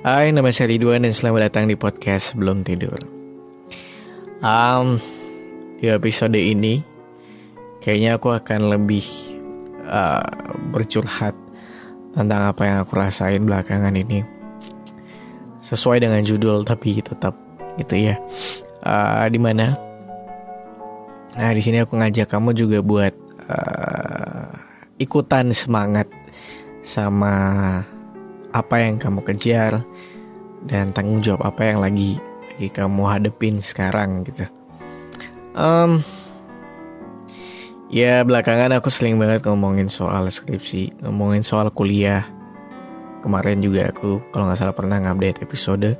Hai, nama saya Ridwan dan selamat datang di podcast Belum Tidur. Um, di episode ini, kayaknya aku akan lebih uh, bercurhat tentang apa yang aku rasain belakangan ini. Sesuai dengan judul, tapi tetap gitu ya. Uh, di mana? Nah, di sini aku ngajak kamu juga buat uh, ikutan semangat sama apa yang kamu kejar dan tanggung jawab apa yang lagi lagi kamu hadepin sekarang gitu. Um, ya belakangan aku sering banget ngomongin soal skripsi, ngomongin soal kuliah. Kemarin juga aku kalau nggak salah pernah ngupdate episode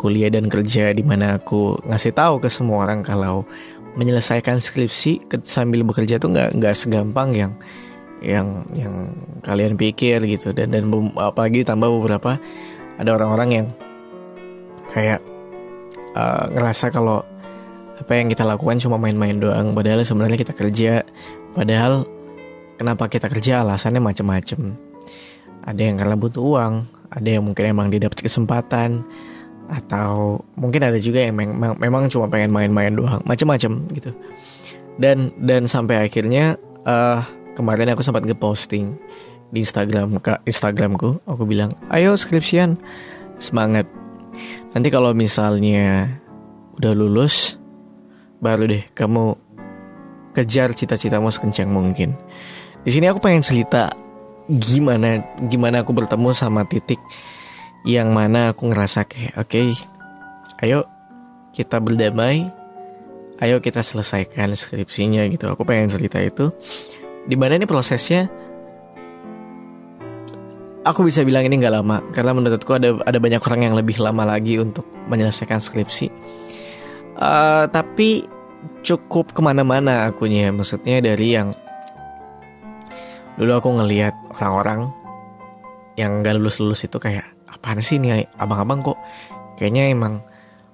kuliah dan kerja di mana aku ngasih tahu ke semua orang kalau menyelesaikan skripsi sambil bekerja tuh nggak nggak segampang yang yang yang kalian pikir gitu. Dan dan apalagi tambah beberapa ada orang-orang yang kayak uh, ngerasa kalau apa yang kita lakukan cuma main-main doang. Padahal sebenarnya kita kerja padahal kenapa kita kerja alasannya macam-macam ada yang karena butuh uang ada yang mungkin emang didapat kesempatan atau mungkin ada juga yang memang, memang cuma pengen main-main doang macam-macam gitu. Dan dan sampai akhirnya uh, kemarin aku sempat ngeposting di Instagram ke Instagramku. Aku bilang ayo skripsian. Semangat. Nanti kalau misalnya udah lulus baru deh kamu kejar cita-citamu sekencang mungkin. Di sini aku pengen cerita gimana gimana aku bertemu sama titik yang mana aku ngerasa kayak oke okay, ayo kita berdamai ayo kita selesaikan skripsinya gitu. Aku pengen cerita itu di mana ini prosesnya? Aku bisa bilang ini nggak lama karena menurutku ada ada banyak orang yang lebih lama lagi untuk menyelesaikan skripsi. Uh, tapi cukup ke mana-mana akunya maksudnya dari yang dulu aku ngelihat orang-orang yang gak lulus-lulus itu kayak apaan sih nih abang-abang kok? Kayaknya emang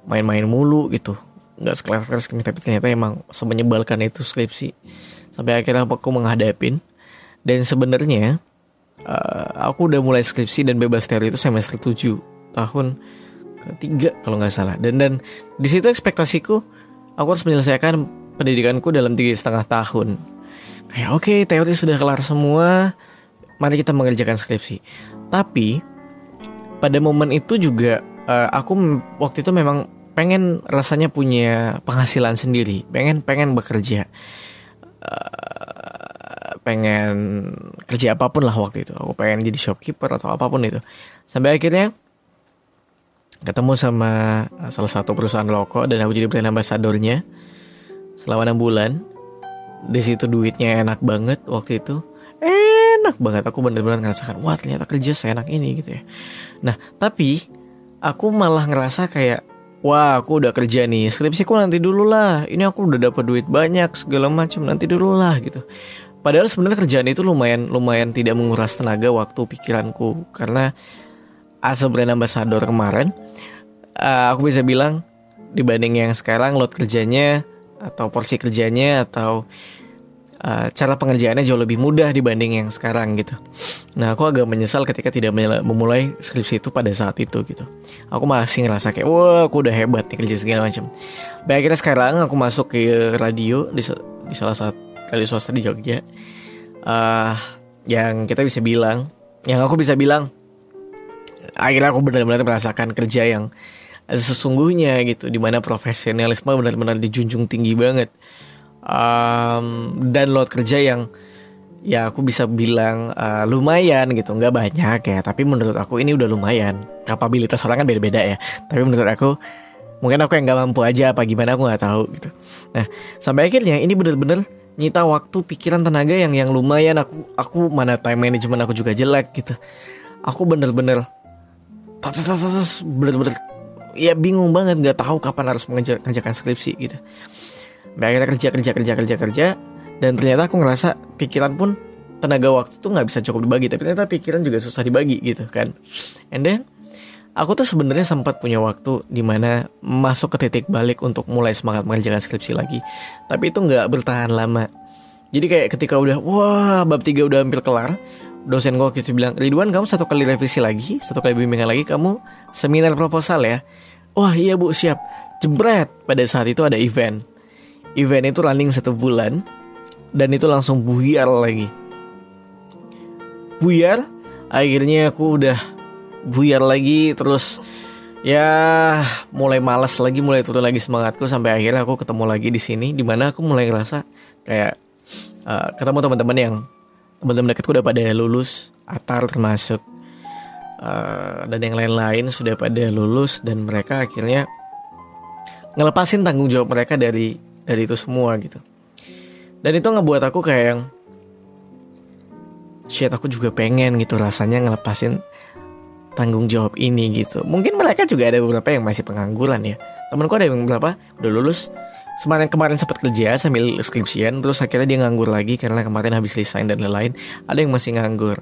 main-main mulu gitu. Nggak sekelas-kelas tapi ternyata emang semenyebalkan itu skripsi sampai akhirnya aku menghadapin. Dan sebenarnya uh, aku udah mulai skripsi dan bebas teori itu semester 7 tahun ketiga kalau nggak salah. Dan dan di situ ekspektasiku aku harus menyelesaikan pendidikanku dalam tiga setengah tahun. Kayak oke okay, teori sudah kelar semua mari kita mengerjakan skripsi. Tapi pada momen itu juga uh, aku waktu itu memang pengen rasanya punya penghasilan sendiri. Pengen pengen bekerja Eh, pengen kerja apa pun lah waktu itu. Aku pengen jadi shopkeeper atau apa pun itu. Sampai akhirnya ketemu sama salah satu perusahaan rokok dan aku jadi brand ambassadornya. Selama enam bulan di situ duitnya enak banget waktu itu. Enak banget. Aku bener-bener ngerasakan wah ternyata kerja seenak ini gitu ya. Nah tapi aku malah ngerasa kayak wah aku udah kerja nih. Skripsiku nanti dulu lah. Ini aku udah dapat duit banyak segala macam nanti dulu lah gitu. Padahal sebenarnya kerjaan itu lumayan lumayan tidak menguras tenaga waktu pikiranku. Karena as a brand ambassador kemarin uh, aku bisa bilang dibanding yang sekarang load kerjanya atau porsi kerjanya atau uh, cara pengerjaannya jauh lebih mudah dibanding yang sekarang gitu. Nah aku agak menyesal ketika tidak memulai skripsi itu pada saat itu gitu. Aku masih ngerasa kayak wah aku udah hebat nih kerja segala macam. Baik akhirnya sekarang aku masuk ke radio di, di salah satu kali swasta di Jogja. Uh, yang kita bisa bilang, yang aku bisa bilang, akhirnya aku benar-benar merasakan kerja yang sesungguhnya gitu, di mana profesionalisme benar-benar dijunjung tinggi banget um, dan load kerja yang ya aku bisa bilang uh, lumayan gitu. Nggak banyak ya tapi menurut aku ini udah lumayan. Kapabilitas orang kan beda-beda ya. Tapi menurut aku mungkin aku yang nggak mampu aja apa gimana aku nggak tahu gitu. Nah sampai akhirnya ini bener-bener nyita waktu pikiran tenaga yang yang lumayan. Aku aku mana time management aku juga jelek gitu. Aku bener-bener bener-bener ya bingung banget. Nggak tahu kapan harus mengerjakan skripsi gitu akhirnya kerja kerja kerja kerja kerja. Dan ternyata aku ngerasa pikiran pun tenaga waktu tuh nggak bisa cukup dibagi. Tapi ternyata pikiran juga susah dibagi gitu kan. And then aku tuh sebenarnya sempat punya waktu di mana masuk ke titik balik untuk mulai semangat mengerjakan skripsi lagi. Tapi itu nggak bertahan lama. Jadi kayak ketika udah wah bab tiga udah hampir kelar dosen gue waktu itu bilang Ridwan kamu satu kali revisi lagi satu kali bimbingan lagi kamu seminar proposal ya. Wah iya bu siap. Jebret pada saat itu ada event event itu running satu bulan dan itu langsung buyar lagi. Buyar akhirnya aku udah buyar lagi terus ya mulai malas lagi mulai turun lagi semangatku sampai akhirnya aku ketemu lagi di sini di mana aku mulai ngerasa kayak uh, ketemu teman-teman yang teman-teman dekatku udah pada lulus Atar termasuk. Uh, dan yang lain-lain sudah pada lulus dan mereka akhirnya ngelepasin tanggung jawab mereka dari dari itu semua gitu. Dan itu ngebuat aku kayak yang shit aku juga pengen gitu rasanya ngelepasin tanggung jawab ini gitu. Mungkin mereka juga ada beberapa yang masih pengangguran ya. Temanku ada yang beberapa udah lulus. Semarin kemarin sempat kerja sambil skripsian terus akhirnya dia nganggur lagi karena kemarin habis resign dan lain-lain. Ada yang masih nganggur.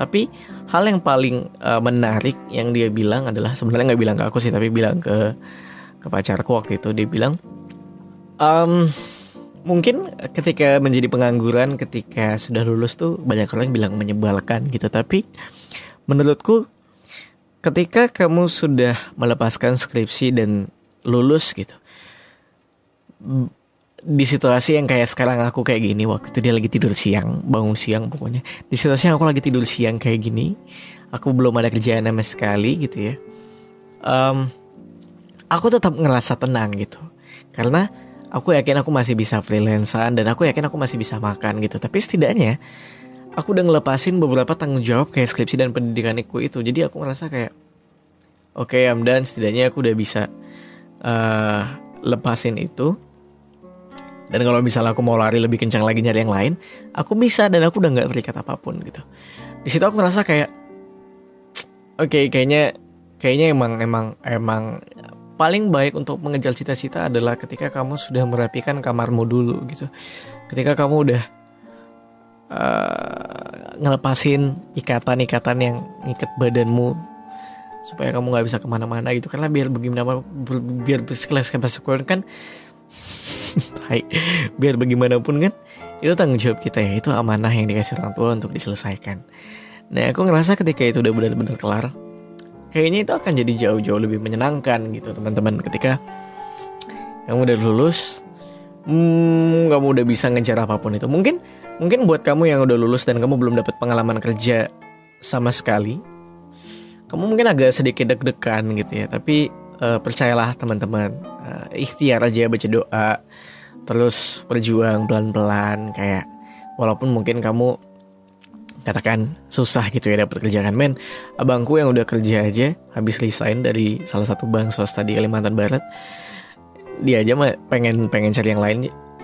Tapi hal yang paling uh, menarik yang dia bilang adalah sebenarnya nggak bilang ke aku sih tapi bilang ke ke pacarku waktu itu. Dia bilang um, mungkin ketika menjadi pengangguran ketika sudah lulus tuh banyak orang bilang menyebalkan gitu. Tapi menurutku ketika kamu sudah melepaskan skripsi dan lulus gitu di situasi yang kayak sekarang aku kayak gini waktu itu dia lagi tidur siang bangun siang pokoknya di situasi yang aku lagi tidur siang kayak gini aku belum ada kerjaan sama sekali gitu ya um, aku tetap ngerasa tenang gitu. Karena aku yakin aku masih bisa freelancean dan aku yakin aku masih bisa makan gitu. Tapi setidaknya aku udah ngelepasin beberapa tanggung jawab kayak skripsi dan pendidikanku itu. Jadi aku ngerasa kayak oke okay, I'm setidaknya aku udah bisa uh, lepasin itu. Dan kalau misalnya aku mau lari lebih kencang lagi nyari yang lain aku bisa dan aku udah nggak terikat apa pun gitu. Di situ aku ngerasa kayak oke okay, kayaknya kayaknya emang emang emang paling baik untuk mengejar cita-cita adalah ketika kamu sudah merapikan kamarmu dulu gitu. Ketika kamu udah uh, ngelepasin ikatan-ikatan yang ngikat badanmu supaya kamu nggak bisa ke mana-mana gitu. Karena biar bagaimana biar bersekelas kan Hai, biar bagaimanapun kan itu tanggung jawab kita ya. Itu amanah yang dikasih orang tua untuk diselesaikan. Nah aku ngerasa ketika itu udah benar-benar kelar kayaknya itu akan jadi jauh-jauh lebih menyenangkan gitu teman-teman. Ketika kamu udah lulus hmm, kamu udah bisa ngejar apa pun itu. Mungkin mungkin buat kamu yang udah lulus dan kamu belum dapat pengalaman kerja sama sekali kamu mungkin agak sedikit deg-degan gitu ya. Tapi uh, percayalah teman-teman uh, ikhtiar aja baca doa terus berjuang pelan-pelan kayak walaupun mungkin kamu katakan susah gitu ya dapat kerjaan. Men abangku yang udah kerja aja habis resign dari salah satu bank swasta di Kalimantan Barat dia aja mah pengen pengen cari yang lain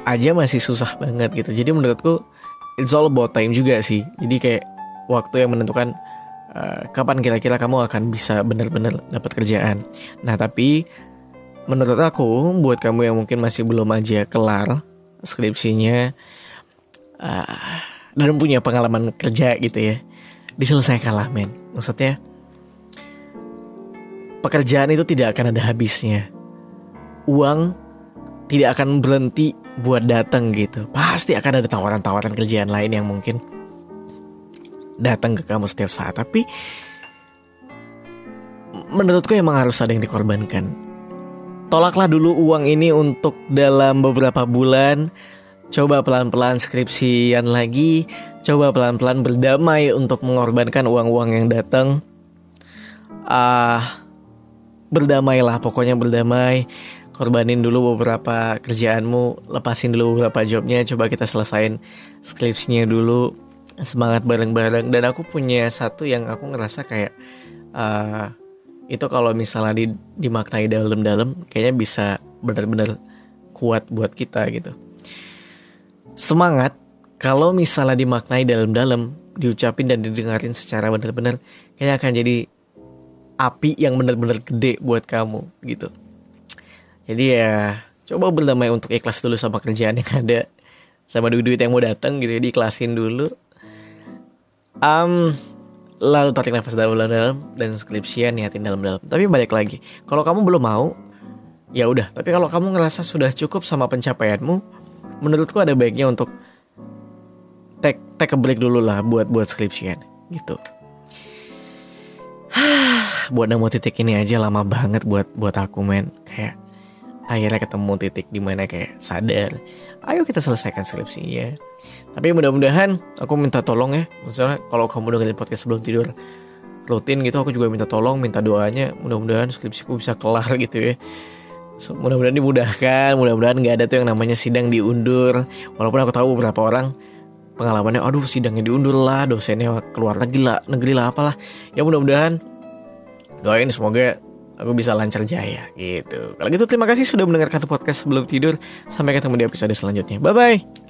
aja masih susah banget gitu. Jadi menurutku it's all about time juga sih. Jadi kayak waktu yang menentukan Eh, kapan kira-kira kamu akan bisa benar-benar dapat kerjaan. Nah, tapi menurut aku buat kamu yang mungkin masih belum aja kelar skripsinya uh, dan punya pengalaman kerja gitu ya, diselesaikan lah men. Maksudnya pekerjaan itu tidak akan ada habisnya. Uang tidak akan berhenti buat datang gitu. Pasti akan ada tawaran-tawaran kerjaan lain yang mungkin datang ke kamu setiap saat tapi menurutku emang harus ada yang dikorbankan tolaklah dulu uang ini untuk dalam beberapa bulan coba pelan-pelan skripsian lagi. Coba pelan-pelan berdamai untuk mengorbankan uang-uang yang datang. Ah uh, berdamailah pokoknya berdamai. Korbanin dulu beberapa kerjaanmu lepasin dulu beberapa jobnya. Coba kita selesain skripsinya dulu. Semangat bareng-bareng. Dan aku punya satu yang aku ngerasa kayak uh, itu kalau misalnya di, dimaknai dalam-dalam kayaknya bisa benar-benar kuat buat kita gitu. Semangat kalau misalnya dimaknai dalam-dalam, diucapin dan didengarin secara benar-benar kayaknya akan jadi api yang benar-benar gede buat kamu gitu. Jadi ya coba berdamai untuk ikhlas dulu sama kerjaan yang ada sama duit-duit yang mau datang gitu ya diiklasin dulu. Um, lalu tarik nafas dalam-dalam dan skripsian niatin dalam-dalam. Tapi balik lagi kalau kamu belum mau ya udah. Tapi kalau kamu ngerasa sudah cukup sama pencapaianmu menurutku ada baiknya untuk take take a break dulu lah buat buat skripsian gitu. Buat nemu titik ini aja lama banget buat buat aku men. Kayak akhirnya ketemu titik di mana kayak sadar ayo kita selesaikan skripsinya tapi mudah-mudahan aku minta tolong ya. Misalnya kalau kamu dengerin podcast sebelum tidur rutin gitu aku juga minta tolong minta doanya. Mudah-mudahan skripsiku bisa kelar gitu ya so, mudah-mudahan dimudahkan mudah-mudahan nggak ada tuh yang namanya sidang diundur. Walaupun aku tahu beberapa orang pengalamannya aduh sidangnya diundur lah dosennya keluar negeri lah negeri lah apalah. Ya mudah-mudahan doain semoga aku bisa lancar jaya gitu. Kalau gitu terima kasih sudah mendengarkan podcast sebelum tidur. Sampai ketemu di episode selanjutnya. Bye bye